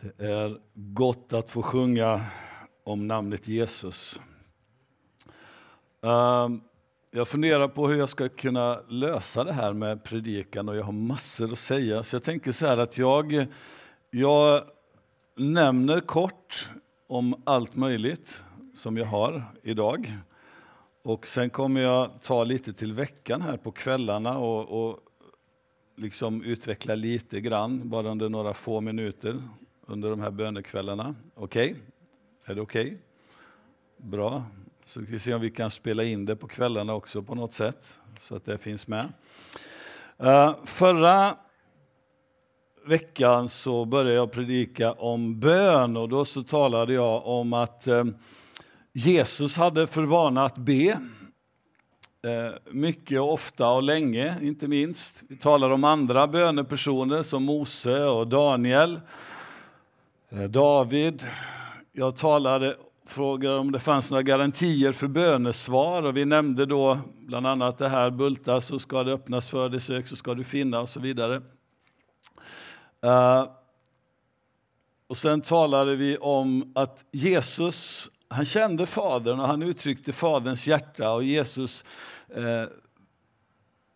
Det är gott att få sjunga om namnet Jesus. Ehm, jag funderar på hur jag ska kunna lösa det här med predikan och jag har massor att säga. Så jag tänker så här att jag, jag nämner kort om allt möjligt som jag har idag. Och sen kommer jag ta lite till veckan här på kvällarna och, och liksom utveckla lite grann, bara under några få minuter under de här bönekvällarna. Okej? Okay? Är det okej? Okay? Bra. Så ska vi se om vi kan spela in det på kvällarna också på något sätt, så att det finns med. Uh, förra veckan så började jag predika om bön och då så talade jag om att uh, Jesus hade för vana att be. Eh, mycket mycket, ofta och länge, inte minst. Vi talar om andra bönepersoner som Mose och Daniel Eh, David, jag talade, frågade om det fanns några garantier för bönesvar och vi nämnde då bland annat det här bulta så ska det öppnas för dig, sök så ska du finna och så vidare. Uh, och sen talade vi om att Jesus, han kände Fadern och han uttryckte Faderns hjärta och Jesus uh,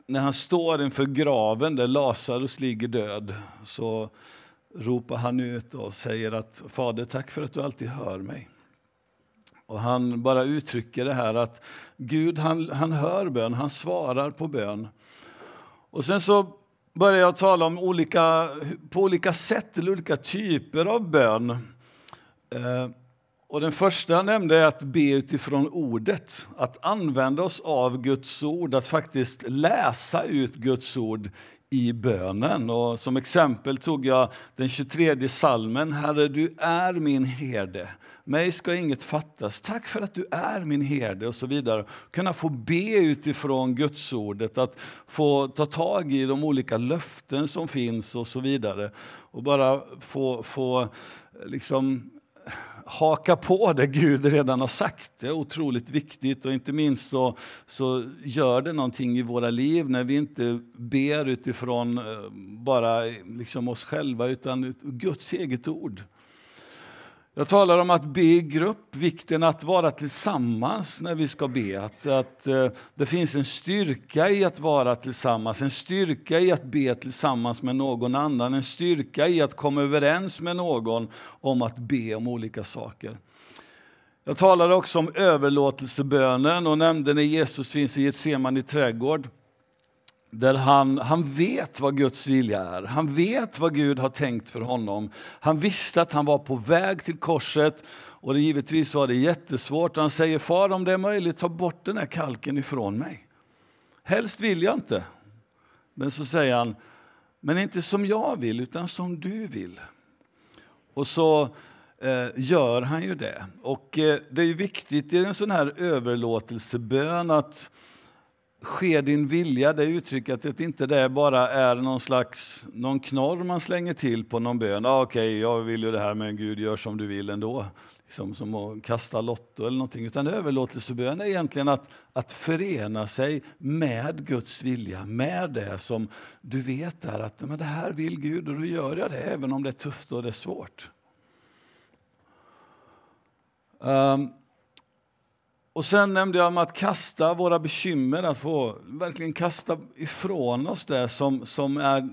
när han står inför graven där Lazarus ligger död så ropar han ut och säger att Fader, tack för att du alltid hör mig. Och han bara uttrycker det här att Gud han, han hör bön, han svarar på bön. Och sen så börjar jag tala om olika, på olika sätt eller olika typer av bön. Eh, och den första nämnde är att be utifrån ordet, att använda oss av Guds ord, att faktiskt läsa ut Guds ord i bönen. Och som exempel tog jag den 23 salmen. Herre, du är min herde. Mig ska inget fattas. Tack för att du är min herde och så vidare. Kunna få be utifrån Gudsordet, att få ta tag i de olika löften som finns och så vidare. Och bara få, få liksom haka på det Gud redan har sagt. Det är otroligt viktigt och inte minst så, så gör det någonting i våra liv när vi inte ber utifrån eh, bara liksom oss själva utan Guds eget ord. Jag talar om att be i grupp, vikten att vara tillsammans när vi ska be. Att, att eh, det finns en styrka i att vara tillsammans, en styrka i att be tillsammans med någon annan, en styrka i att komma överens med någon om att be om olika saker. Jag talade också om överlåtelsebönen och nämnde när Jesus finns i Getsemane trädgård där han, han vet vad Guds vilja är. Han vet vad Gud har tänkt för honom. Han visste att han var på väg till korset och det givetvis var det jättesvårt. Han säger, far om det är möjligt, ta bort den här kalken ifrån mig. Helst vill jag inte. Men så säger han, men inte som jag vill, utan som du vill. Och så eh, gör han ju det. Och eh, det är viktigt i en sån här överlåtelsebön att ske din vilja, det uttrycket att inte det bara är någon slags någon knorr man slänger till på någon bön. Ah, Okej, okay, jag vill ju det här men Gud gör som du vill ändå. Liksom som att kasta lotto eller någonting. Utan överlåtelsebön är egentligen att, att förena sig med Guds vilja, med det som du vet är att men det här vill Gud och då gör jag det även om det är tufft och det är svårt. Um, och sen nämnde jag om att kasta våra bekymmer, att få verkligen kasta ifrån oss det som, som, är,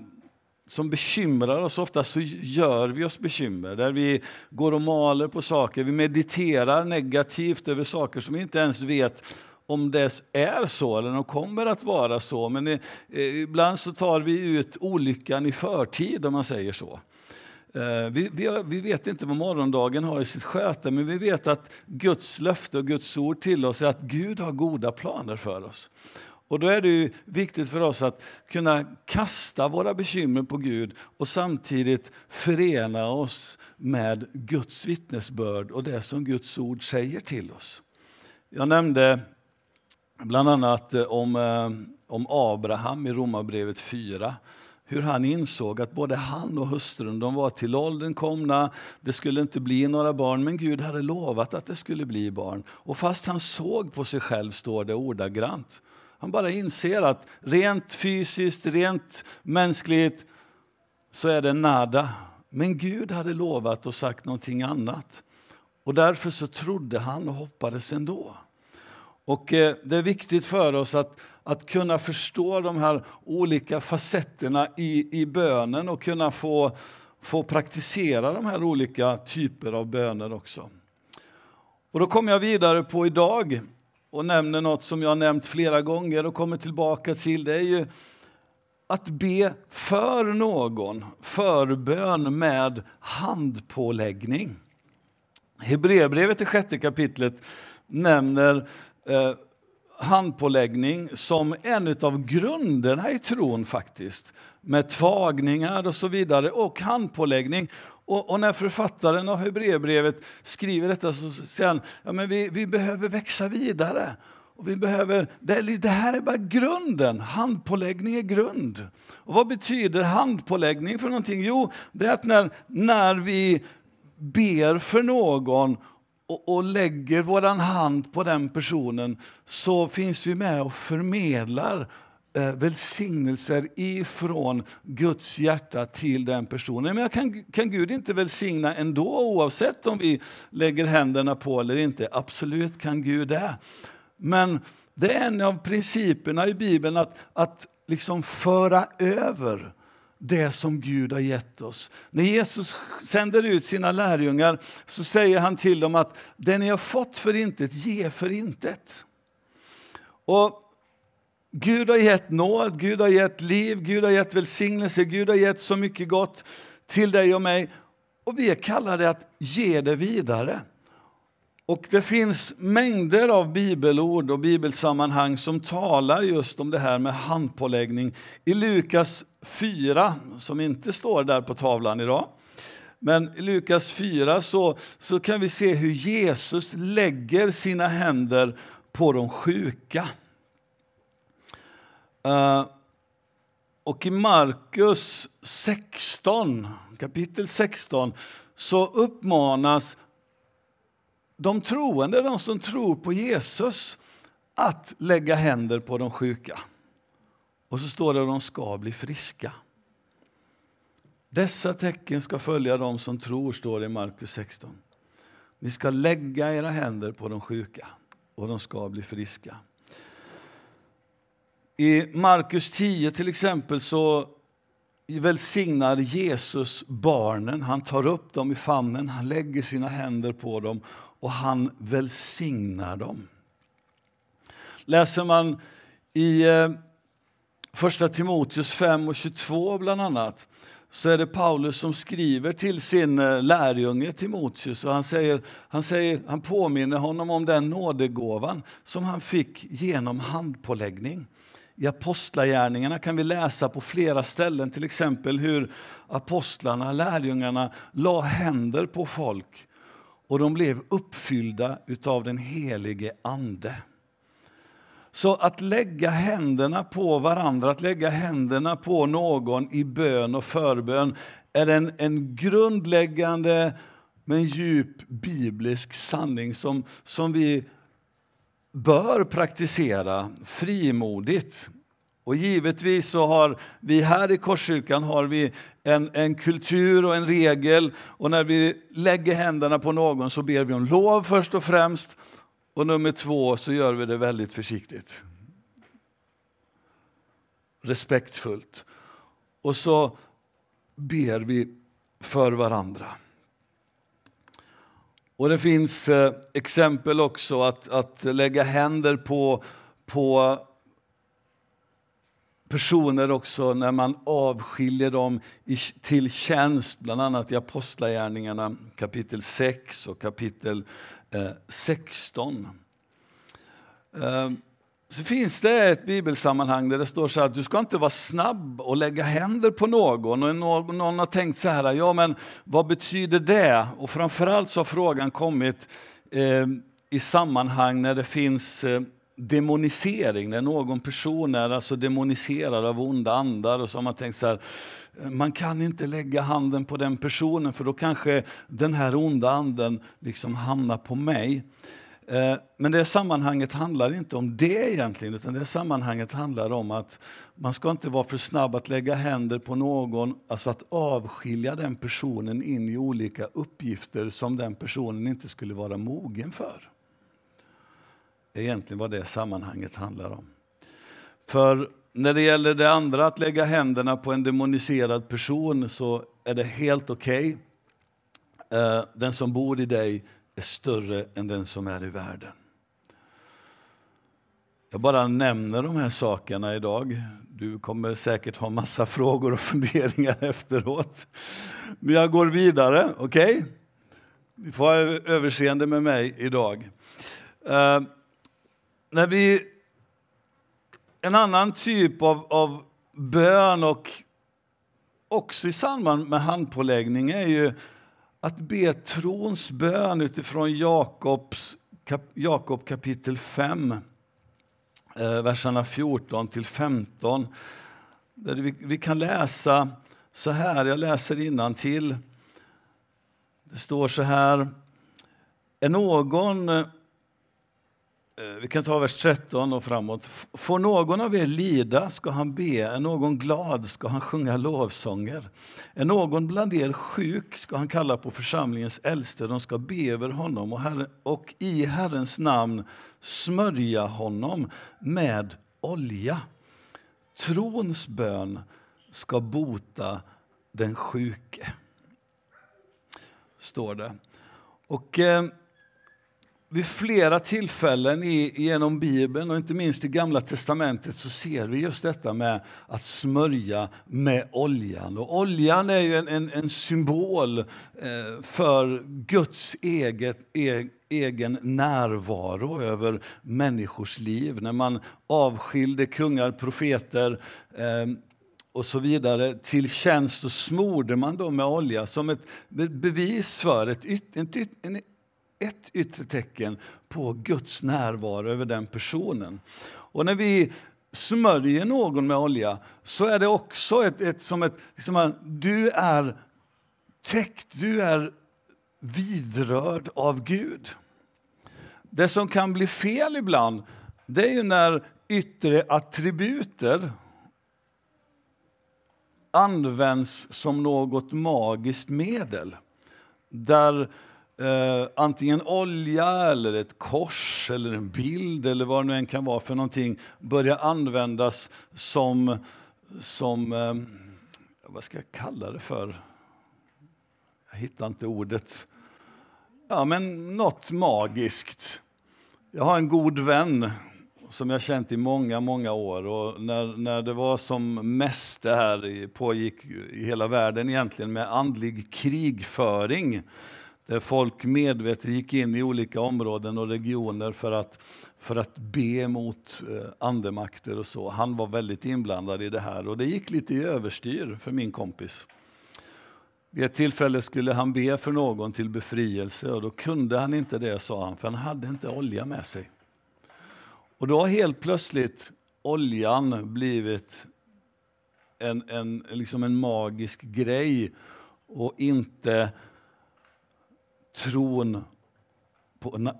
som bekymrar oss. Ofta så gör vi oss bekymmer, där vi går och maler på saker, vi mediterar negativt över saker som vi inte ens vet om det är så eller om det kommer att vara så. Men eh, ibland så tar vi ut olyckan i förtid om man säger så. Eh, vi, vi, vi, vet inte vad morgondagen har i sitt sköte, men vi vet att Guds löfte och Guds ord till oss är att Gud har goda planer för oss. Och då är det viktigt för oss att kunna kasta våra bekymmer på Gud och samtidigt förena oss med Guds vittnesbörd och det som Guds ord säger till oss. Jag nämnde bland annat eh, om, eh, om Abraham i Romarbrevet 4 hur han insåg att både han och hustrun de var till åldern komna, det skulle inte bli några barn, men Gud hade lovat att det skulle bli barn. Och fast han såg på sig själv, står det ordagrant, han bara inser att rent fysiskt, rent mänskligt, så är det nada. Men Gud hade lovat och sagt någonting annat. Och därför så trodde han och hoppades ändå. Och eh, det är viktigt för oss att, att kunna förstå de här olika facetterna i, i bönen och kunna få, få praktisera de här olika typer av böner också. Och då kommer jag vidare på idag och nämner något som jag nämnt flera gånger och kommer tillbaka till. Det är ju att be för någon, förbön med handpåläggning. Hebreerbrevet i sjätte kapitlet nämner eh, handpåläggning som en av grunderna i tron faktiskt. Med tvagningar och så vidare och handpåläggning. Och, och när författaren av Hebreerbrevet skriver detta så säger han ja, men vi, vi behöver växa vidare. Och vi behöver, det, här är bara grunden. Handpåläggning är grund. Och vad betyder handpåläggning för någonting? Jo, det är att när, när vi ber för någon och, och lägger vår hand på den personen så finns vi med och förmedlar eh, välsignelser ifrån Guds hjärta till den personen. Men kan, kan Gud inte välsigna ändå oavsett om vi lägger händerna på eller inte? Absolut kan Gud det. Men det är en av principerna i Bibeln att, att liksom föra över det som Gud har gett oss. När Jesus sänder ut sina lärjungar så säger han till dem att det ni har fått för intet, ge för intet. Och Gud har gett nåd, Gud har gett liv, Gud har gett välsignelse, Gud har gett så mycket gott till dig och mig. Och vi är kallade att ge det vidare. Och det finns mängder av bibelord och bibelsammanhang som talar just om det här med handpåläggning. I Lukas 4, som inte står där på tavlan idag, men i Lukas 4 så, så kan vi se hur Jesus lägger sina händer på de sjuka. Uh, och i Markus 16, kapitel 16, så uppmanas de troende, de som tror på Jesus, att lägga händer på de sjuka. Och så står det att de ska bli friska. Dessa tecken ska följa dem som tror, står det i Markus 16. Ni ska lägga era händer på de sjuka och de ska bli friska. I Markus 10 till exempel så välsignar Jesus barnen. Han tar upp dem i famnen, han lägger sina händer på dem och han välsignar dem. Läser man i eh, Första Timoteus 5 och 22 bland annat så är det Paulus som skriver till sin eh, lärjunge Timoteus och han, säger, han, säger, han påminner honom om den nådegåvan som han fick genom handpåläggning. I Apostlagärningarna kan vi läsa på flera ställen till exempel hur apostlarna, lärjungarna, la händer på folk och de blev uppfyllda av den helige Ande. Så att lägga händerna på varandra, att lägga händerna på någon i bön och förbön är en, en grundläggande men djup biblisk sanning som, som vi bör praktisera frimodigt. Och givetvis så har vi här i Korskyrkan har vi en, en kultur och en regel och när vi lägger händerna på någon så ber vi om lov först och främst och nummer två så gör vi det väldigt försiktigt. Respektfullt. Och så ber vi för varandra. Och det finns eh, exempel också att, att lägga händer på, på personer också när man avskiljer dem i, till tjänst, bland annat i Apostlagärningarna kapitel 6 och kapitel eh, 16. Eh, så finns det ett bibelsammanhang där det står så att du ska inte vara snabb och lägga händer på någon. Och någon, någon har tänkt så här, ja men vad betyder det? Och framförallt så har frågan kommit eh, i sammanhang när det finns eh, demonisering, när någon person är alltså demoniserad av onda andar och så har man tänkt så här, man kan inte lägga handen på den personen för då kanske den här onda anden liksom hamnar på mig. Eh, men det sammanhanget handlar inte om det egentligen, utan det sammanhanget handlar om att man ska inte vara för snabb att lägga händer på någon, alltså att avskilja den personen in i olika uppgifter som den personen inte skulle vara mogen för. Det är egentligen vad det sammanhanget handlar om. För när det gäller det andra, att lägga händerna på en demoniserad person, så är det helt okej. Okay. Den som bor i dig är större än den som är i världen. Jag bara nämner de här sakerna idag. Du kommer säkert ha massa frågor och funderingar efteråt. Men jag går vidare, okej? Okay? Ni får ha överseende med mig idag. Uh, när vi, en annan typ av, av bön och också i samband med handpåläggning är ju att be trons bön utifrån Jakobs, kap, Jakob kapitel 5, eh, verserna 14 till 15. Där vi, vi kan läsa så här, jag läser till. Det står så här. Är någon Eh, vi kan ta vers 13 och framåt. Får någon av er lida ska han be, är någon glad ska han sjunga lovsånger. Är någon bland er sjuk ska han kalla på församlingens äldste, de ska be över honom och, herre, och i Herrens namn smörja honom med olja. Trons bön ska bota den sjuke. Står det. Och... Eh, vid flera tillfällen i, genom Bibeln och inte minst i Gamla testamentet så ser vi just detta med att smörja med oljan. Och oljan är ju en, en, en symbol eh, för Guds eget, e, egen närvaro över människors liv. När man avskilde kungar, profeter eh, och så vidare till tjänst så smorde man dem med olja som ett bevis för ett, ett, en, ett yttre tecken på Guds närvaro över den personen. Och när vi smörjer någon med olja så är det också ett, ett som ett, liksom du är täckt, du är vidrörd av Gud. Det som kan bli fel ibland, det är ju när yttre attributer används som något magiskt medel. Där eh, antingen olja eller ett kors eller en bild eller vad det nu än kan vara för någonting börjar användas som, som eh, vad ska jag kalla det för? Jag hittar inte ordet. Ja, men något magiskt. Jag har en god vän som jag känt i många, många år. Och när, när det var som mest det här pågick i hela världen egentligen med andlig krigföring där folk medvetet gick in i olika områden och regioner för att, för att be mot eh, andemakter och så. Han var väldigt inblandad i det här och det gick lite i överstyr för min kompis. Vid ett tillfälle skulle han be för någon till befrielse och då kunde han inte det, sa han, för han hade inte olja med sig. Och då har helt plötsligt oljan blivit en, en, liksom en magisk grej och inte tron på,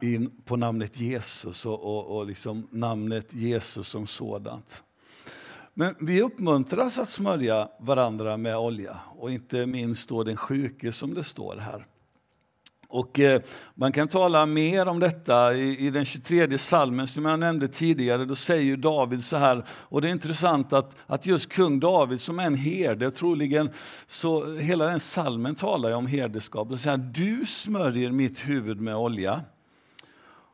på namnet Jesus och, och, och liksom namnet Jesus som sådant. Men vi uppmuntras att smörja varandra med olja och inte minst då den sjuke som det står här. Och eh, man kan tala mer om detta i, i den 23 salmen som jag nämnde tidigare. Då säger David så här, och det är intressant att, att just kung David som är en herde, troligen så hela den salmen talar ju om herdeskap. Och säger, du smörjer mitt huvud med olja.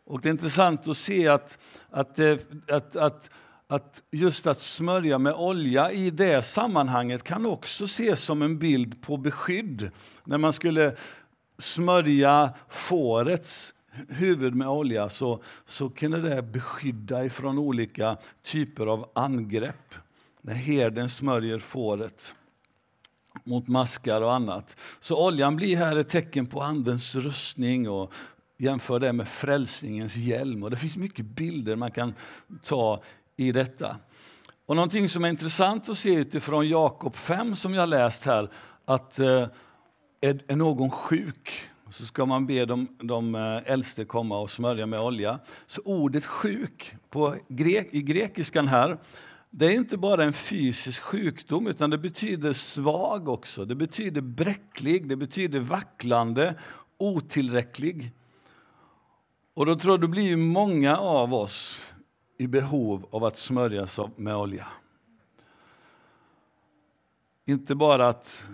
Och det är intressant att se att, att, eh, att, att att just att smörja med olja i det sammanhanget kan också ses som en bild på beskydd. När man skulle smörja fårets huvud med olja så, så kunde det beskydda ifrån olika typer av angrepp. När herden smörjer fåret mot maskar och annat. Så oljan blir här ett tecken på Andens rustning och jämför det med frälsningens hjälm. Och det finns mycket bilder man kan ta i detta. Och någonting som är intressant att se utifrån Jakob 5 som jag läst här, att eh, är, är någon sjuk så ska man be de, de eh, äldste komma och smörja med olja. Så ordet sjuk på grek, i grekiskan här, det är inte bara en fysisk sjukdom utan det betyder svag också. Det betyder bräcklig, det betyder vacklande, otillräcklig. Och då tror jag det blir många av oss i behov av att smörjas med olja. Inte bara att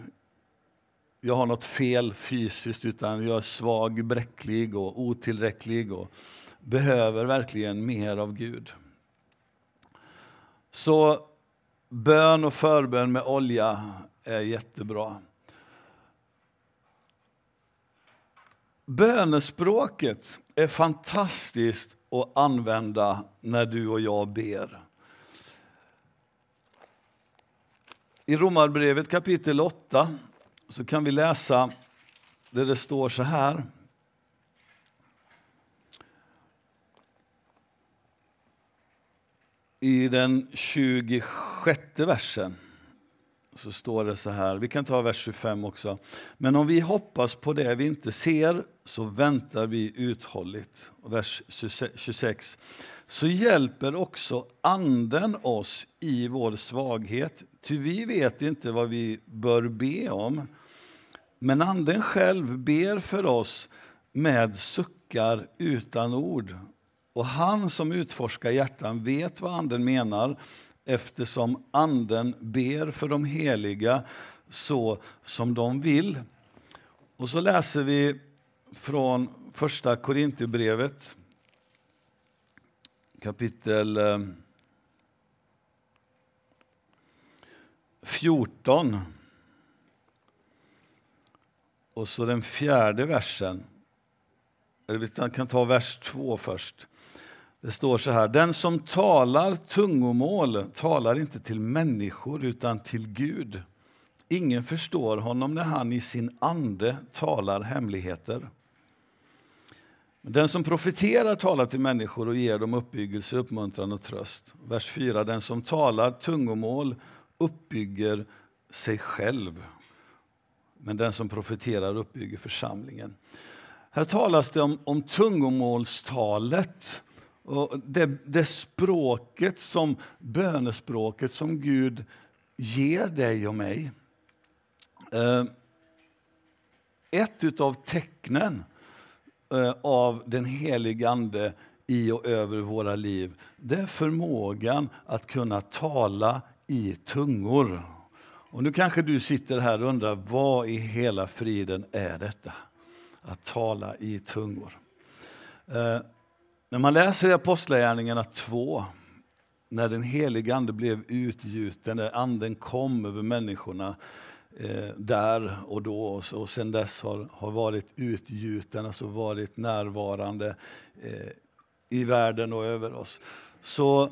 jag har något fel fysiskt, utan jag är svag, bräcklig och otillräcklig och behöver verkligen mer av Gud. Så bön och förbön med olja är jättebra. Bönespråket är fantastiskt att använda när du och jag ber. I Romarbrevet kapitel 8 så kan vi läsa där det står så här. I den 26 versen så står det så här, vi kan ta vers 25 också. Men om vi hoppas på det vi inte ser så väntar vi uthålligt. Och vers 26. Så hjälper också Anden oss i vår svaghet, ty vi vet inte vad vi bör be om. Men Anden själv ber för oss med suckar utan ord. Och han som utforskar hjärtan vet vad Anden menar eftersom Anden ber för de heliga så som de vill. Och så läser vi från första Korinthierbrevet kapitel eh, 14. Och så den fjärde versen. Vi kan ta vers två först. Det står så här, den som talar tungomål talar inte till människor utan till Gud. Ingen förstår honom när han i sin ande talar hemligheter. Den som profeterar talar till människor och ger dem uppbyggelse, uppmuntran och tröst. Vers 4. Den som talar tungomål uppbygger sig själv. Men den som profeterar uppbygger församlingen. Här talas det om, om tungomålstalet och det, det språket som bönespråket som Gud ger dig och mig. Eh, ett av tecknen eh, av den helige Ande i och över våra liv, det är förmågan att kunna tala i tungor. Och nu kanske du sitter här och undrar, vad i hela friden är detta? Att tala i tungor. Eh, när man läser i Apostlagärningarna 2, när den helige Ande blev utgjuten, när Anden kom över människorna eh, där och då och, och sen dess har, har varit utgjuten, alltså varit närvarande eh, i världen och över oss, så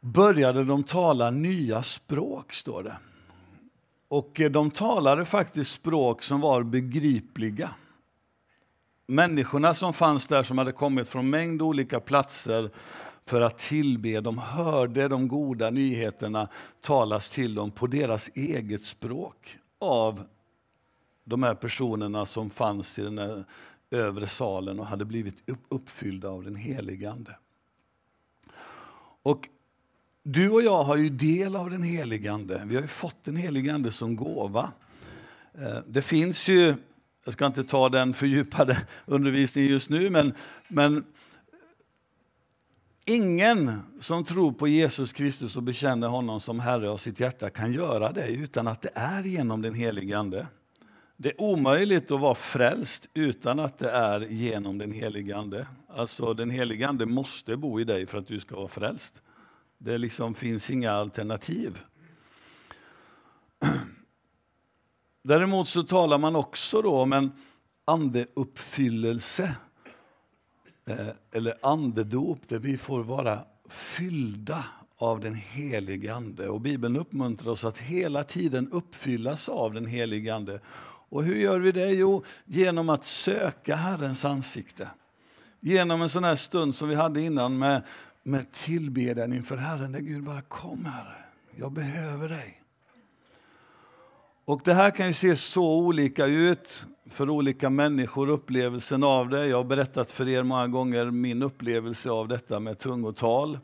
började de tala nya språk, står det. Och eh, de talade faktiskt språk som var begripliga. Människorna som fanns där, som hade kommit från mängd olika platser för att tillbe, de hörde de goda nyheterna talas till dem på deras eget språk av de här personerna som fanns i den här övre salen och hade blivit uppfyllda av den helige Ande. Och du och jag har ju del av den helige Ande. Vi har fått den helige Ande som gåva. Eh, det finns ju jag ska inte ta den fördjupade undervisningen just nu, men, men ingen som tror på Jesus Kristus och bekänner honom som Herre av sitt hjärta kan göra det utan att det är genom den helige Ande. Det är omöjligt att vara frälst utan att det är genom den helige Ande. Alltså den helige Ande måste bo i dig för att du ska vara frälst. Det liksom finns inga alternativ. Däremot så talar man också då om en andeuppfyllelse eh, eller andedop där vi får vara fyllda av den helige Ande. Och Bibeln uppmuntrar oss att hela tiden uppfyllas av den helige Ande. Och hur gör vi det? Jo, genom att söka Herrens ansikte. Genom en sån här stund som vi hade innan med, med tillbedjan inför Herren, där Gud bara kom Herre, jag behöver dig. Och det här kan ju se så olika ut för olika människor upplevelsen av det. Jag har berättat för er många gånger min upplevelse av detta med tungotal.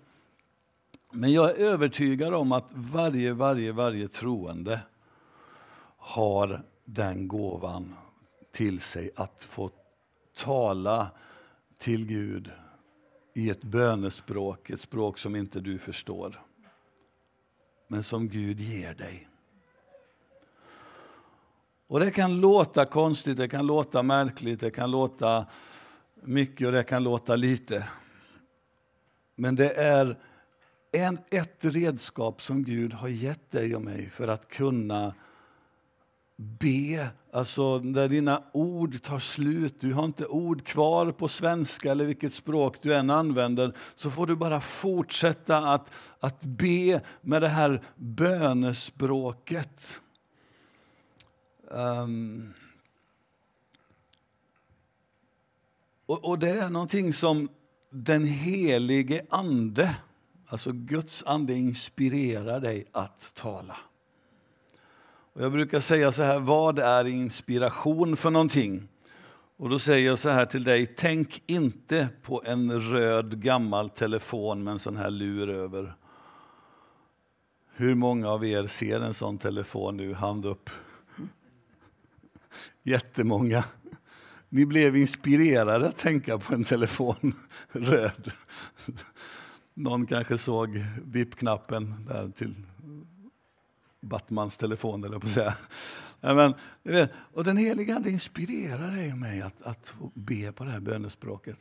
Men jag är övertygad om att varje, varje, varje troende har den gåvan till sig att få tala till Gud i ett bönespråk, ett språk som inte du förstår, men som Gud ger dig. Och Det kan låta konstigt, det kan låta märkligt, det kan låta mycket och det kan låta lite. Men det är en, ett redskap som Gud har gett dig och mig för att kunna be, alltså där dina ord tar slut, du har inte ord kvar på svenska eller vilket språk du än använder, så får du bara fortsätta att, att be med det här bönespråket. Um, och, och det är någonting som den helige Ande, alltså Guds ande inspirerar dig att tala. Och jag brukar säga så här, vad är inspiration för någonting? Och då säger jag så här till dig, tänk inte på en röd gammal telefon med en sån här lur över. Hur många av er ser en sån telefon nu? Hand upp. Jättemånga. Ni blev inspirerade att tänka på en telefon röd. Någon kanske såg VIP-knappen där till Batmans telefon, eller på att säga. men, och den heliga Ande inspirerar dig och mig att, att be på det här bönespråket.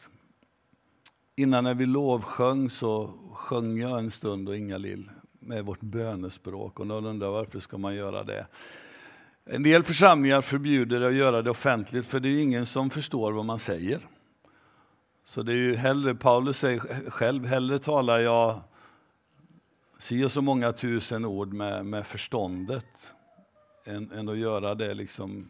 Innan när vi lovsjöng så sjöng jag en stund och Inga-Lill med vårt bönespråk. Och någon undrar varför ska man göra det? En del församlingar förbjuder att göra det offentligt för det är ingen som förstår vad man säger. Så det är ju hellre, Paulus säger själv, hellre talar jag si och så många tusen ord med, med förståndet än, än att göra det liksom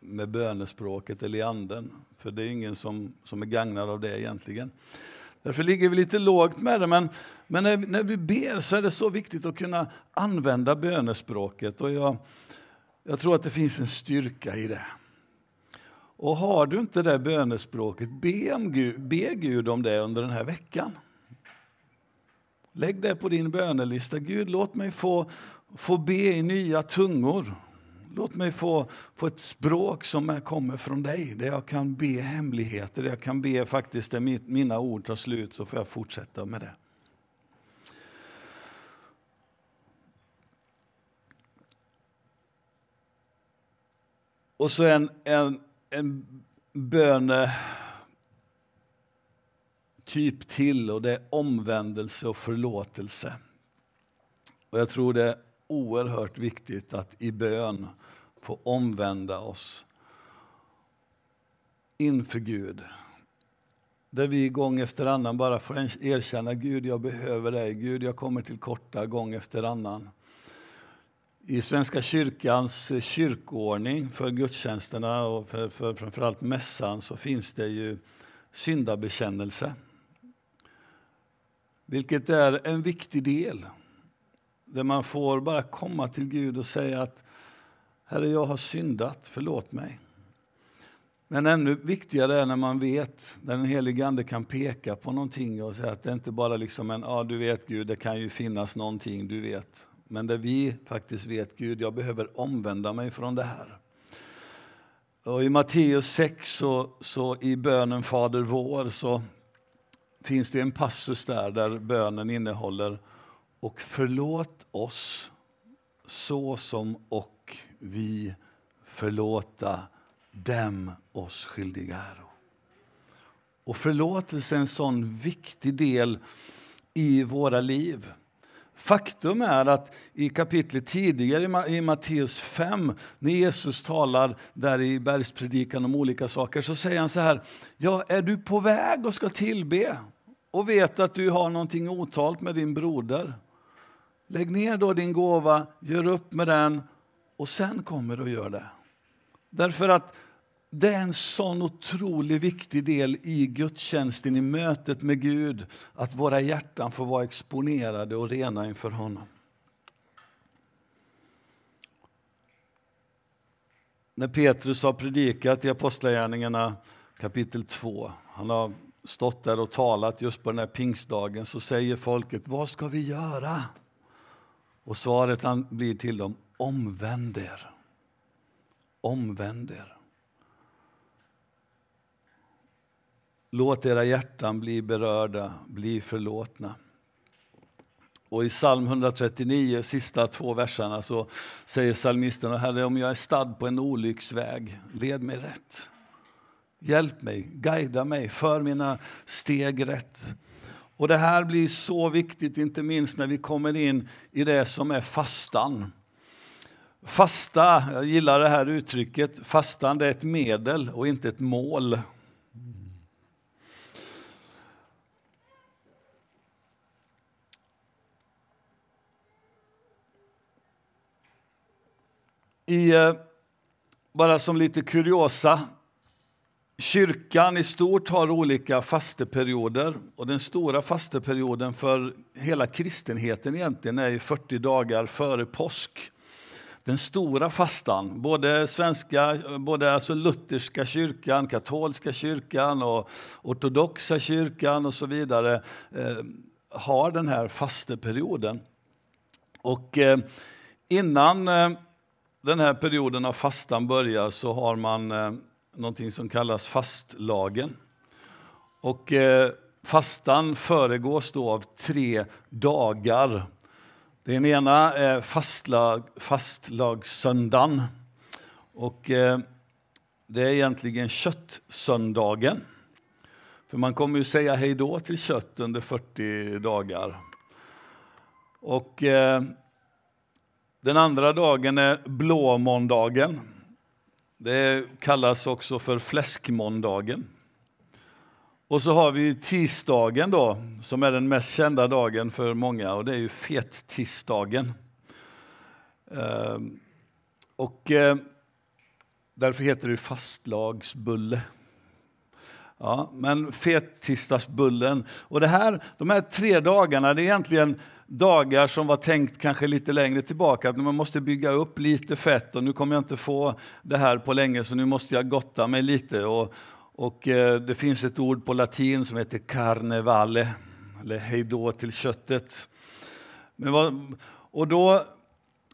med bönespråket eller i anden. För det är ingen som, som är gagnad av det egentligen. Därför ligger vi lite lågt med det, men, men när, när vi ber så är det så viktigt att kunna använda bönespråket. Och jag, jag tror att det finns en styrka i det. Och har du inte det bönespråket, be, om Gud, be Gud om det under den här veckan. Lägg det på din bönelista. Gud, låt mig få, få be i nya tungor. Låt mig få, få ett språk som kommer från dig, där jag kan be hemligheter, där jag kan be faktiskt där mitt, mina ord tar slut, så får jag fortsätta med det. Och så en, en, en böne typ till och det är omvändelse och förlåtelse. Och jag tror det är oerhört viktigt att i bön få omvända oss inför Gud. Där vi gång efter annan bara får erkänna Gud, jag behöver dig. Gud, jag kommer till korta gång efter annan. I Svenska kyrkans eh, kyrkoordning för gudstjänsterna och för, för framförallt mässan så finns det ju syndabekännelse vilket är en viktig del. Där man får bara komma till Gud och säga att Herre, jag har syndat, förlåt mig. Men ännu viktigare är när man vet, när den helige Ande kan peka på någonting och säga att det inte bara liksom en, ja du vet Gud, det kan ju finnas någonting, du vet. Men där vi faktiskt vet, Gud, jag behöver omvända mig från det här. Och I Matteus 6, så, så i bönen Fader vår, så finns det en passus där, där bönen innehåller och förlåt oss så som och vi förlåta dem oss skyldiga är. Och förlåtelse är en sån viktig del i våra liv. Faktum är att i kapitlet tidigare i Matteus 5, när Jesus talar där i bergspredikan om olika saker, så säger han så här, ja, är du på väg och ska tillbe och vet att du har någonting otalt med din broder, lägg ner då din gåva, gör upp med den och sen kommer du och gör det. Därför att det är en sån otroligt viktig del i gudstjänsten, i mötet med Gud, att våra hjärtan får vara exponerade och rena inför honom. när Petrus har predikat i Apostlagärningarna kapitel 2, han har stått där och talat just på den här pingstdagen, så säger folket, vad ska vi göra? Och svaret han blir till dem, omvänd er. Omvänd er. Låt era hjärtan bli berörda, bli förlåtna. Och i psalm 139, sista två verserna, så säger psalmisten, Herre, om jag är stad på en olycksväg, led mig rätt. Hjälp mig, guida mig, för mina steg rätt. Och det här blir så viktigt, inte minst när vi kommer in i det som är fastan. Fasta, jag gillar det här uttrycket, fastan det är ett medel och inte ett mål. I, eh, bara som lite kuriosa, kyrkan i stort har olika fasteperioder. Och den stora fasteperioden för hela kristenheten egentligen är 40 dagar före påsk. Den stora fastan, både svenska, både alltså lutherska kyrkan, katolska kyrkan och ortodoxa kyrkan och så vidare, eh, har den här fasteperioden. Och eh, innan eh, den här perioden av fastan börjar så har man eh, någonting som kallas fastlagen. Och eh, fastan föregås då av tre dagar. Den ena är fastlag, fastlagssöndagen. Och eh, det är egentligen köttsöndagen. För man kommer ju säga hej då till kött under 40 dagar. Och eh, den andra dagen är blåmåndagen. Det kallas också för fläskmåndagen. Och så har vi tisdagen då, som är den mest kända dagen för många, och det är ju fettisdagen. Eh, och eh, därför heter det fastlagsbulle. Ja, men fettisdagsbullen. Och det här, de här tre dagarna, det är egentligen dagar som var tänkt kanske lite längre tillbaka, att man måste bygga upp lite fett och nu kommer jag inte få det här på länge så nu måste jag gotta mig lite. Och, och eh, det finns ett ord på latin som heter carnevale, eller hejdå till köttet. Men vad, och då,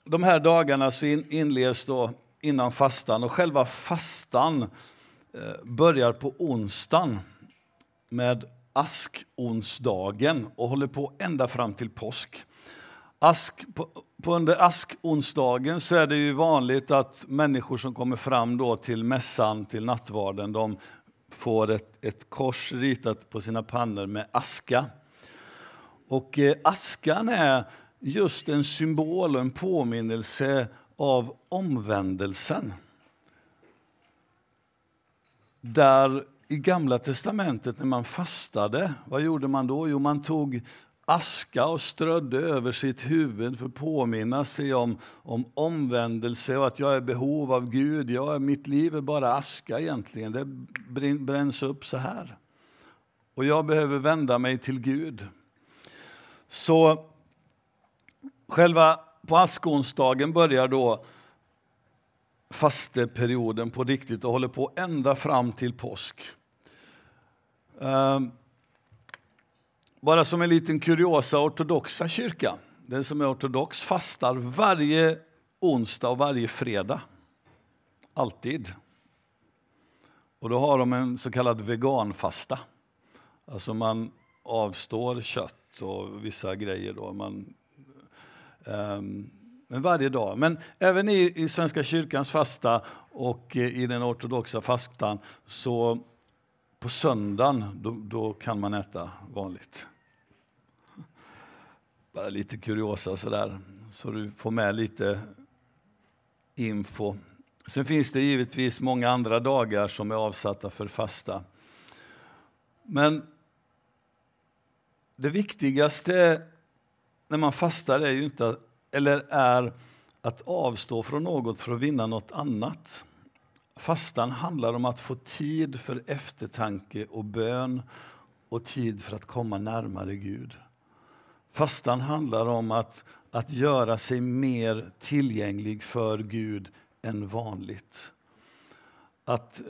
de här dagarna så in, inleds då innan fastan och själva fastan eh, börjar på onsdagen med askonsdagen och håller på ända fram till påsk. Ask, på, på under askonsdagen så är det ju vanligt att människor som kommer fram då till mässan, till nattvarden, de får ett, ett kors ritat på sina pannor med aska. Och eh, askan är just en symbol och en påminnelse av omvändelsen. Där i Gamla testamentet när man fastade, vad gjorde man då? Jo, man tog aska och strödde över sitt huvud för att påminna sig om, om omvändelse och att jag är i behov av Gud. Jag, mitt liv är bara aska egentligen, det bränns upp så här. Och jag behöver vända mig till Gud. Så själva på askonsdagen börjar då fasteperioden på riktigt och håller på ända fram till påsk. Ehm, bara som en liten kuriosa, ortodoxa kyrkan, den som är ortodox, fastar varje onsdag och varje fredag. Alltid. Och då har de en så kallad veganfasta. Alltså man avstår kött och vissa grejer. Då. Man, um, men varje dag. Men även i, i Svenska kyrkans fasta och eh, i den ortodoxa fastan så på söndagen då, då kan man äta vanligt. Bara lite kuriosa sådär, så du får med lite info. Sen finns det givetvis många andra dagar som är avsatta för fasta. Men det viktigaste när man fastar är ju inte, eller är att avstå från något för att vinna något annat. Fastan handlar om att få tid för eftertanke och bön och tid för att komma närmare Gud. Fastan handlar om att, att göra sig mer tillgänglig för Gud än vanligt. att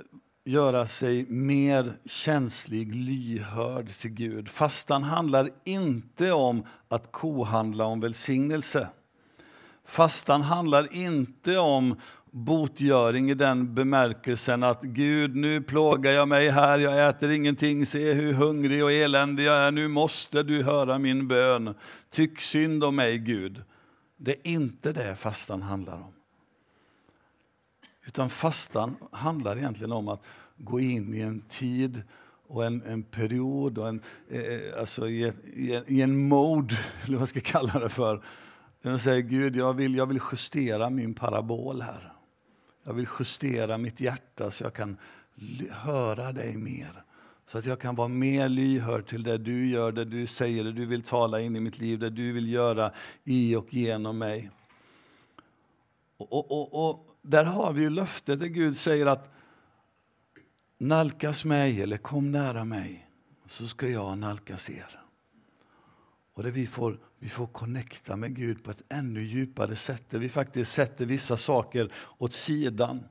göra sig mer känslig, lyhörd till Gud. Fastan handlar inte om att kohandla om välsignelse. Fastan handlar inte om botgöring i den bemärkelsen att Gud, nu plågar jag mig här, jag äter ingenting, se hur hungrig och eländig jag är, nu måste du höra min bön. Tyck synd om mig, Gud. Det är inte det fastan handlar om. Utan fastan handlar egentligen om att gå in i en tid och en, en period, och en, eh, eh alltså i, i, i en mode, eller vad jag ska kalla det för. Den säger Gud, jag vill, jag vill justera min parabol här. Jag vill justera mitt hjärta så jag kan höra dig mer. Så att jag kan vara mer lyhörd till det du gör, det du säger, det du vill tala in i mitt liv, det du vill göra i och genom mig. Och, och, och, och där har vi ju löftet där Gud säger att nalkas mig eller kom nära mig så ska jag nalkas er. Och där vi får, vi får connecta med Gud på ett ännu djupare sätt, där vi faktiskt sätter vissa saker åt sidan.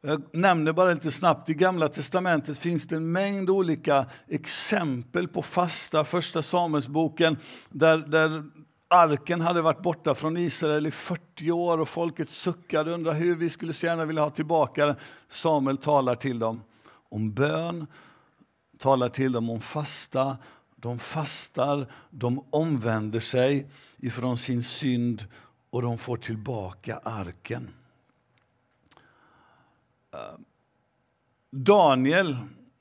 Jag nämner bara lite snabbt, i Gamla testamentet finns det en mängd olika exempel på fasta. Första Samuelsboken, där, där arken hade varit borta från Israel i 40 år och folket suckade och undrade hur vi skulle så gärna vilja ha tillbaka den. Samuel talar till dem om bön, talar till dem om fasta. De fastar, de omvänder sig ifrån sin synd och de får tillbaka arken. Daniel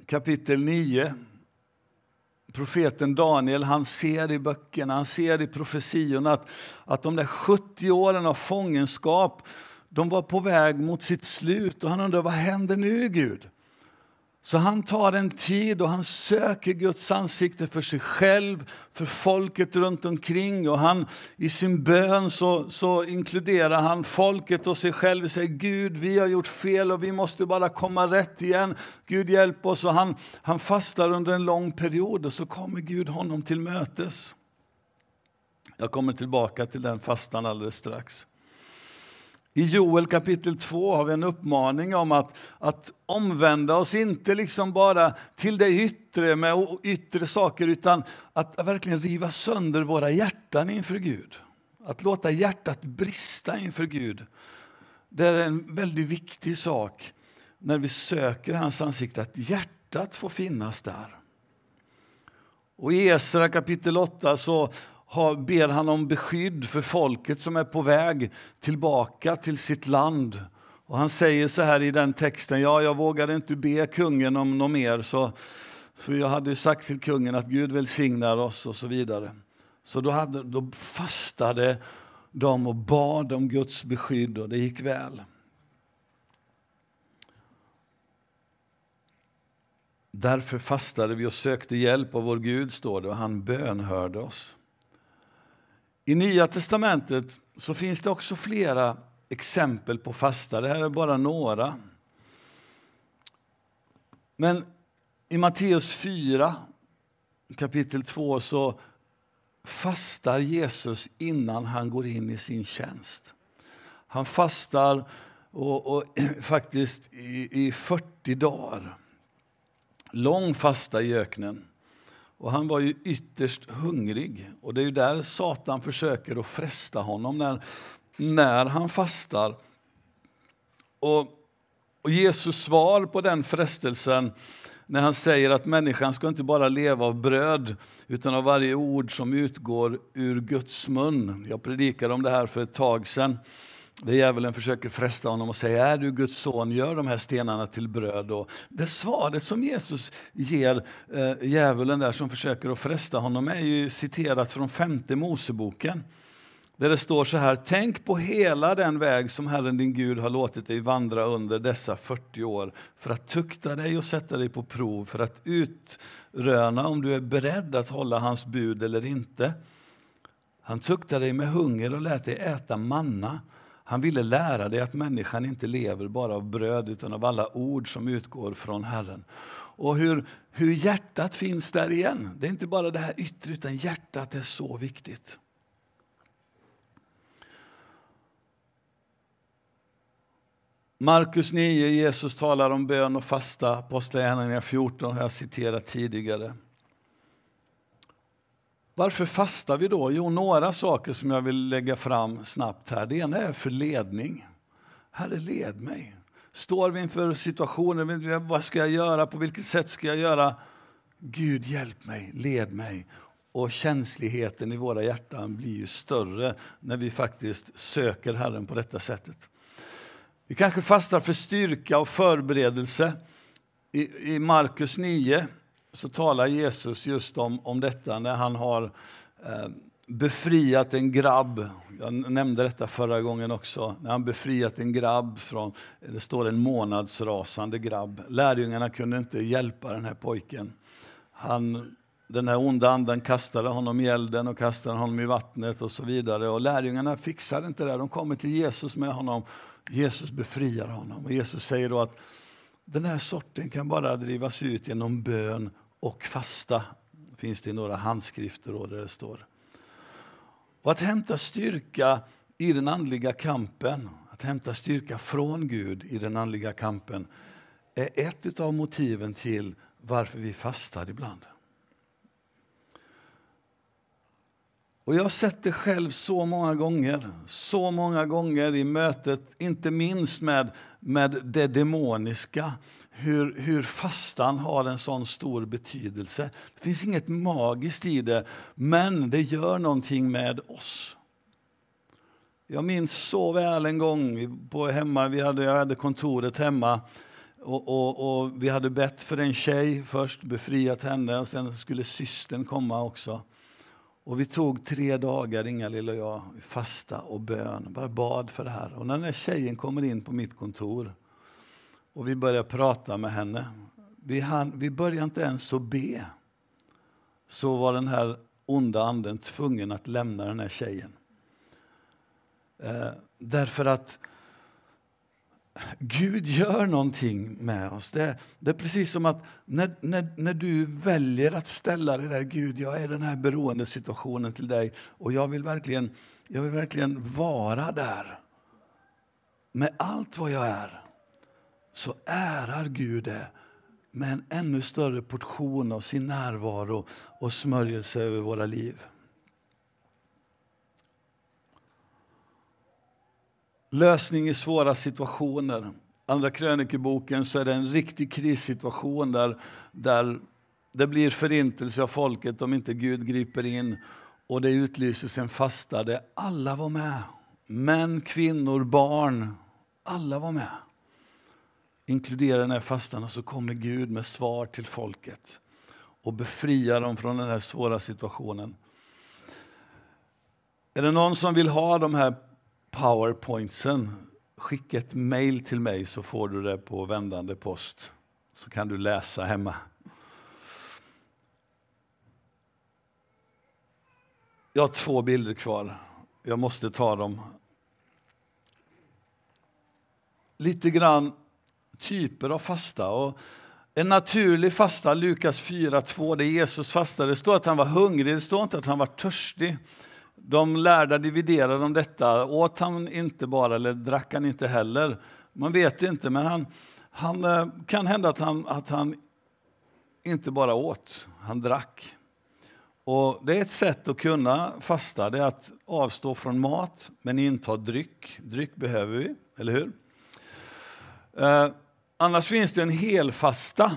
kapitel 9 profeten Daniel han ser i böckerna, han ser i profetiorna att, att de där 70 åren av fångenskap de var på väg mot sitt slut och han undrar vad händer nu Gud? Så han tar en tid och han söker Guds ansikte för sig själv, för folket runt omkring. Och han, I sin bön så, så inkluderar han folket och sig själv och säger Gud, vi har gjort fel och vi måste bara komma rätt igen. Gud hjälp oss. Och han, han fastar under en lång period och så kommer Gud honom till mötes. Jag kommer tillbaka till den fastan alldeles strax. I Joel kapitel 2 har vi en uppmaning om att, att omvända oss, inte liksom bara till det yttre med yttre saker, utan att verkligen riva sönder våra hjärtan inför Gud. Att låta hjärtat brista inför Gud. Det är en väldigt viktig sak när vi söker hans ansikte, att hjärtat får finnas där. Och I Esra kapitel 8 så ber han om beskydd för folket som är på väg tillbaka till sitt land. Och han säger så här i den texten, ja, jag vågade inte be kungen om något mer, så, så jag hade sagt till kungen att Gud välsignar oss och så vidare. Så då, hade, då fastade de och bad om Guds beskydd och det gick väl. Därför fastade vi och sökte hjälp av vår Gud, står det, och han bönhörde oss. I Nya testamentet så finns det också flera exempel på fasta. Det här är bara några. Men i Matteus 4, kapitel 2, så fastar Jesus innan han går in i sin tjänst. Han fastar och, och faktiskt i, i 40 dagar. Lång fasta i öknen. Och han var ju ytterst hungrig. Och det är ju där Satan försöker att fresta honom när, när han fastar. Och, och Jesus svar på den frestelsen när han säger att människan ska inte bara leva av bröd utan av varje ord som utgår ur Guds mun. Jag predikade om det här för ett tag sedan där djävulen försöker fresta honom och säga, är du Guds son, gör de här stenarna till bröd. Och det svaret som Jesus ger eh, djävulen där som försöker att fresta honom är ju citerat från femte Moseboken. Där det står så här, tänk på hela den väg som Herren din Gud har låtit dig vandra under dessa 40 år för att tukta dig och sätta dig på prov, för att utröna om du är beredd att hålla hans bud eller inte. Han tuktade dig med hunger och lät dig äta manna han ville lära dig att människan inte lever bara av bröd utan av alla ord som utgår från Herren. Och hur, hur hjärtat finns där igen. Det är inte bara det här yttre, utan hjärtat är så viktigt. Markus 9, Jesus talar om bön och fasta. Apostlagärningarna 14 har jag citerat tidigare. Varför fastar vi då? Jo, några saker som jag vill lägga fram snabbt här. Det ena är för ledning. Herre, led mig. Står vi inför situationer, vad ska jag göra, på vilket sätt ska jag göra? Gud, hjälp mig, led mig. Och känsligheten i våra hjärtan blir ju större när vi faktiskt söker Herren på detta sättet. Vi kanske fastar för styrka och förberedelse. I, i Markus 9 så talar Jesus just om, om detta när han har eh, befriat en grabb. Jag nämnde detta förra gången också. När han befriat en grabb från, det står en månadsrasande grabb. Lärjungarna kunde inte hjälpa den här pojken. Han, den här onda anden kastade honom i elden och kastade honom i vattnet och så vidare. Och lärjungarna fixade inte det. De kommer till Jesus med honom. Jesus befriar honom. Och Jesus säger då att den här sorten kan bara drivas ut genom bön och fasta. finns det i några handskrifter då där det står. Och att hämta styrka i den andliga kampen, att hämta styrka från Gud i den andliga kampen är ett av motiven till varför vi fastar ibland. Och jag har sett det själv så många gånger, så många gånger i mötet, inte minst med, med det demoniska, hur, hur fastan har en sån stor betydelse. Det finns inget magiskt i det, men det gör någonting med oss. Jag minns så väl en gång på hemma, vi hade, jag hade kontoret hemma och, och, och, vi hade bett för en tjej först, befriat henne och sen skulle systern komma också. Och vi tog tre dagar, Inga-Lill och jag, fasta och bön, bara bad för det här. Och när den här tjejen kommer in på mitt kontor och vi började prata med henne, vi, hann, vi började inte ens att be, så var den här onda anden tvungen att lämna den här tjejen. Eh, därför att Gud gör någonting med oss. Det, det, är precis som att när, när, när du väljer att ställa dig där, Gud, jag är i den här beroendesituationen till dig och jag vill verkligen, jag vill verkligen vara där. Med allt vad jag är, så ärar Gud det med en ännu större portion av sin närvaro och smörjelse över våra liv. lösning i svåra situationer. Andra krönikeboken så är det en riktig krissituation där, där det blir förintelse av folket om inte Gud griper in och det utlyses en fasta där alla var med. Män, kvinnor, barn, alla var med. Inkludera den här fastan och så kommer Gud med svar till folket och befriar dem från den här svåra situationen. Är det någon som vill ha de här powerpointsen, skicka ett mejl till mig så får du det på vändande post. Så kan du läsa hemma. Jag har två bilder kvar. Jag måste ta dem. Lite grann typer av fasta. Och en naturlig fasta, Lukas 4.2, det Jesus fastade. Det står att han var hungrig, det står inte att han var törstig. De lärda dividerade om detta. Åt han inte bara, eller drack han inte heller? Man vet inte, men han, han eh, kan hända att han, att han inte bara åt, han drack. Och det är ett sätt att kunna fasta, det är att avstå från mat men inta dryck. Dryck behöver vi, eller hur? Eh, Annars finns det en helfasta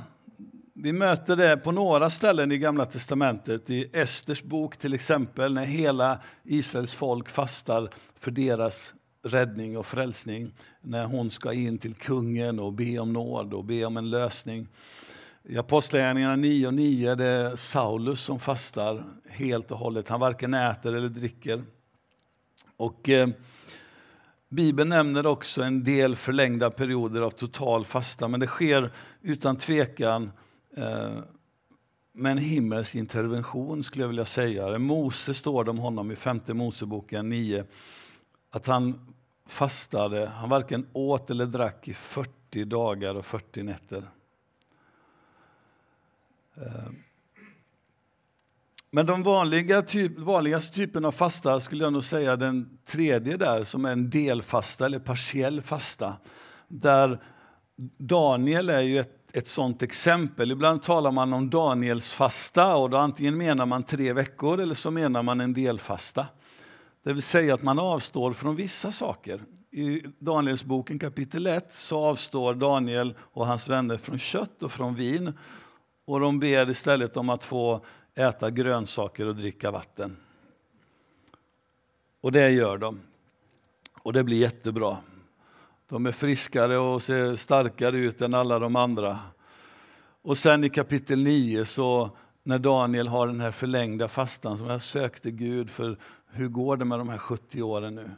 vi möter det på några ställen i Gamla testamentet, i Esters bok till exempel, när hela Israels folk fastar för deras räddning och frälsning. När hon ska in till kungen och be om nåd och be om en lösning. I Apostlagärningarna 9 och 9 är det Saulus som fastar helt och hållet. Han varken äter eller dricker. Och, eh, Bibeln nämner också en del förlängda perioder av total fasta, men det sker utan tvekan Eh, med en himmelsk intervention skulle jag vilja säga. Mose står det om honom i femte Moseboken 9, att han fastade, han varken åt eller drack i 40 dagar och 40 nätter. Eh, men de vanliga typ, vanligaste typen av fasta skulle jag nog säga den tredje där som är en delfasta eller partiell fasta. där Daniel är ju ett, ett sånt exempel. Ibland talar man om Daniels fasta och då antingen menar man tre veckor eller så menar man en delfasta. Det vill säga att man avstår från vissa saker. I Danielsboken kapitel 1 så avstår Daniel och hans vänner från kött och från vin och de ber istället om att få äta grönsaker och dricka vatten. Och det gör de. Och det blir jättebra. De är friskare och ser starkare ut än alla de andra. Och sen i kapitel 9, så när Daniel har den här förlängda fastan som jag sökte Gud för hur går det med de här 70 åren nu?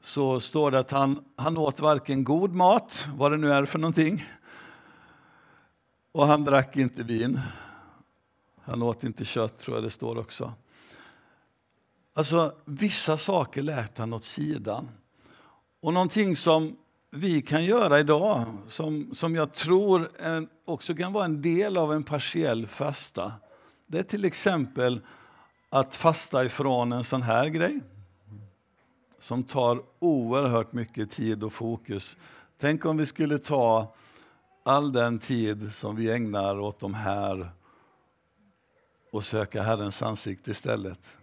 Så står det att han, han åt varken god mat, vad det nu är för någonting, och han drack inte vin. Han åt inte kött, tror jag det står också. Alltså, vissa saker lät han åt sidan. Och någonting som vi kan göra idag, som, som jag tror också kan vara en del av en partiell fasta, det är till exempel att fasta ifrån en sån här grej som tar oerhört mycket tid och fokus. Tänk om vi skulle ta all den tid som vi ägnar åt de här och söka Herrens ansikte istället.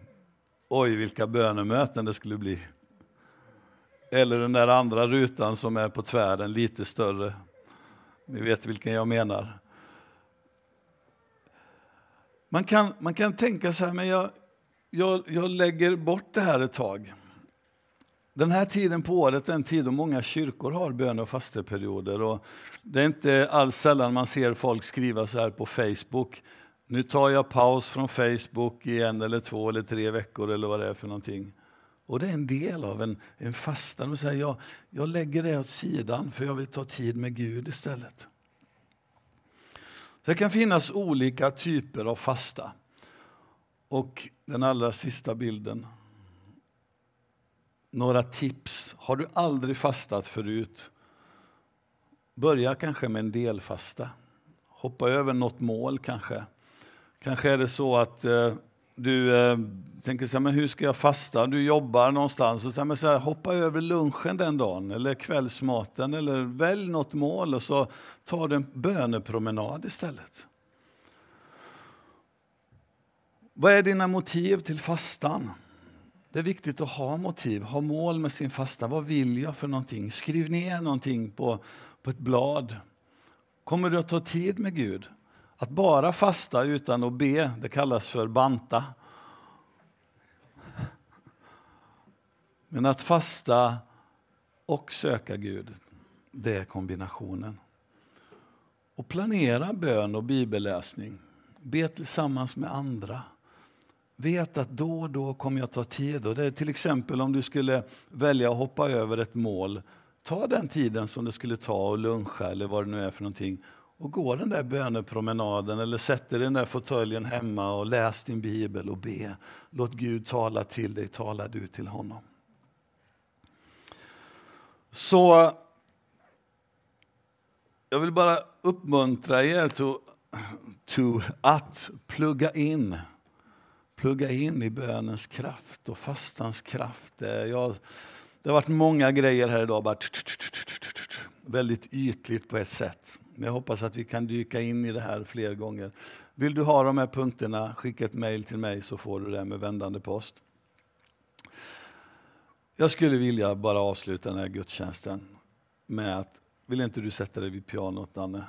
Oj, vilka bönemöten det skulle bli. Eller den där andra rutan som är på tvären, lite större. Ni vet vilken jag menar. Man kan, man kan tänka så här, men jag, jag, jag lägger bort det här ett tag. Den här tiden på året är en tid då många kyrkor har bön och fasteperioder. Och det är inte alls sällan man ser folk skriva så här på Facebook. Nu tar jag paus från Facebook i en eller två eller tre veckor eller vad det är för någonting. Och det är en del av en, en fasta. Och jag, jag lägger det åt sidan för jag vill ta tid med Gud istället. Det kan finnas olika typer av fasta. Och den allra sista bilden. Några tips. Har du aldrig fastat förut? Börja kanske med en delfasta. Hoppa över något mål kanske. Kanske är det så att eh, du eh, tänker så här, men hur ska jag fasta? Du jobbar någonstans och så här, så här, hoppa över lunchen den dagen eller kvällsmaten eller välj något mål och så tar du en bönepromenad istället. Vad är dina motiv till fastan? Det är viktigt att ha motiv, ha mål med sin fasta. Vad vill jag för någonting? Skriv ner någonting på, på ett blad. Kommer du att ta tid med Gud? Att bara fasta utan att be, det kallas för banta. Men att fasta och söka Gud, det är kombinationen. Och planera bön och bibelläsning. Be tillsammans med andra. Vet att då och då kommer jag ta tid. Och det är till exempel om du skulle välja att hoppa över ett mål. Ta den tiden som det skulle ta att luncha eller vad det nu är för någonting och gå den där bönepromenaden eller sätt dig i den där fåtöljen hemma och läs din bibel och be. Låt Gud tala till dig, tala du till honom. Så jag vill bara uppmuntra er to, to att plugga in plugga in i bönens kraft och fastans kraft. Jag, det har varit många grejer här idag, bara väldigt ytligt på ett sätt. Men jag hoppas att vi kan dyka in i det här fler gånger. Vill du ha de här punkterna, skicka ett mejl till mig så får du det med vändande post. Jag skulle vilja bara avsluta den här gudstjänsten med att, vill inte du sätta dig vid pianot Danne?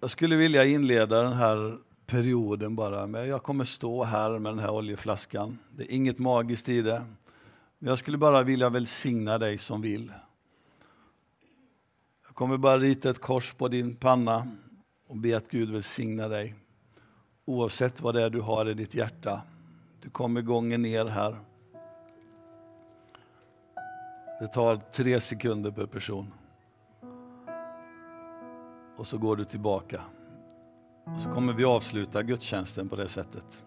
Jag skulle vilja inleda den här perioden bara med, jag kommer stå här med den här oljeflaskan. Det är inget magiskt i det. men Jag skulle bara vilja välsigna dig som vill. Jag kommer bara rita ett kors på din panna och be att Gud välsigna dig. Oavsett vad det är du har i ditt hjärta. Du kommer gången ner här. Det tar tre sekunder per person. Och så går du tillbaka. Och så kommer vi avsluta gudstjänsten på det sättet.